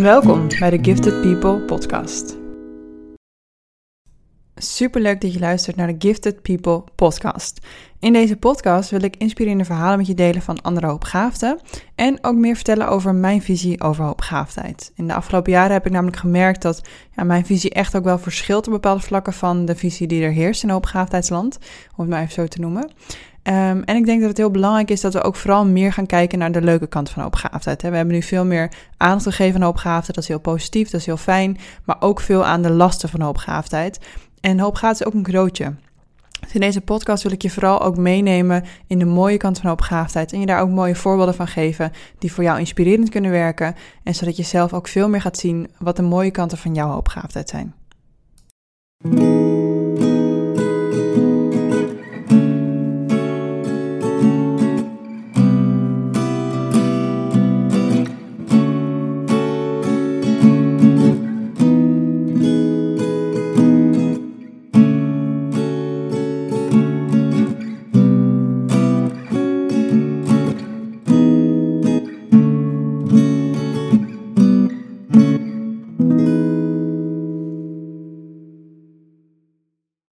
Welkom bij de Gifted People podcast. Super leuk dat je luistert naar de Gifted People podcast. In deze podcast wil ik inspirerende verhalen met je delen van andere hoopgaafden en ook meer vertellen over mijn visie over hoopgaafdheid. In de afgelopen jaren heb ik namelijk gemerkt dat ja, mijn visie echt ook wel verschilt op bepaalde vlakken van de visie die er heerst in hoopgaafdheidsland, om het maar even zo te noemen. Um, en ik denk dat het heel belangrijk is dat we ook vooral meer gaan kijken naar de leuke kant van hoopgaafdheid. We hebben nu veel meer aandacht gegeven aan hoopgaafdheid, dat is heel positief, dat is heel fijn, maar ook veel aan de lasten van hoopgaafdheid. En hoopgaafdheid is ook een cadeautje. Dus in deze podcast wil ik je vooral ook meenemen in de mooie kant van hoopgaafdheid. En je daar ook mooie voorbeelden van geven die voor jou inspirerend kunnen werken. En zodat je zelf ook veel meer gaat zien wat de mooie kanten van jouw hoopgaafdheid zijn.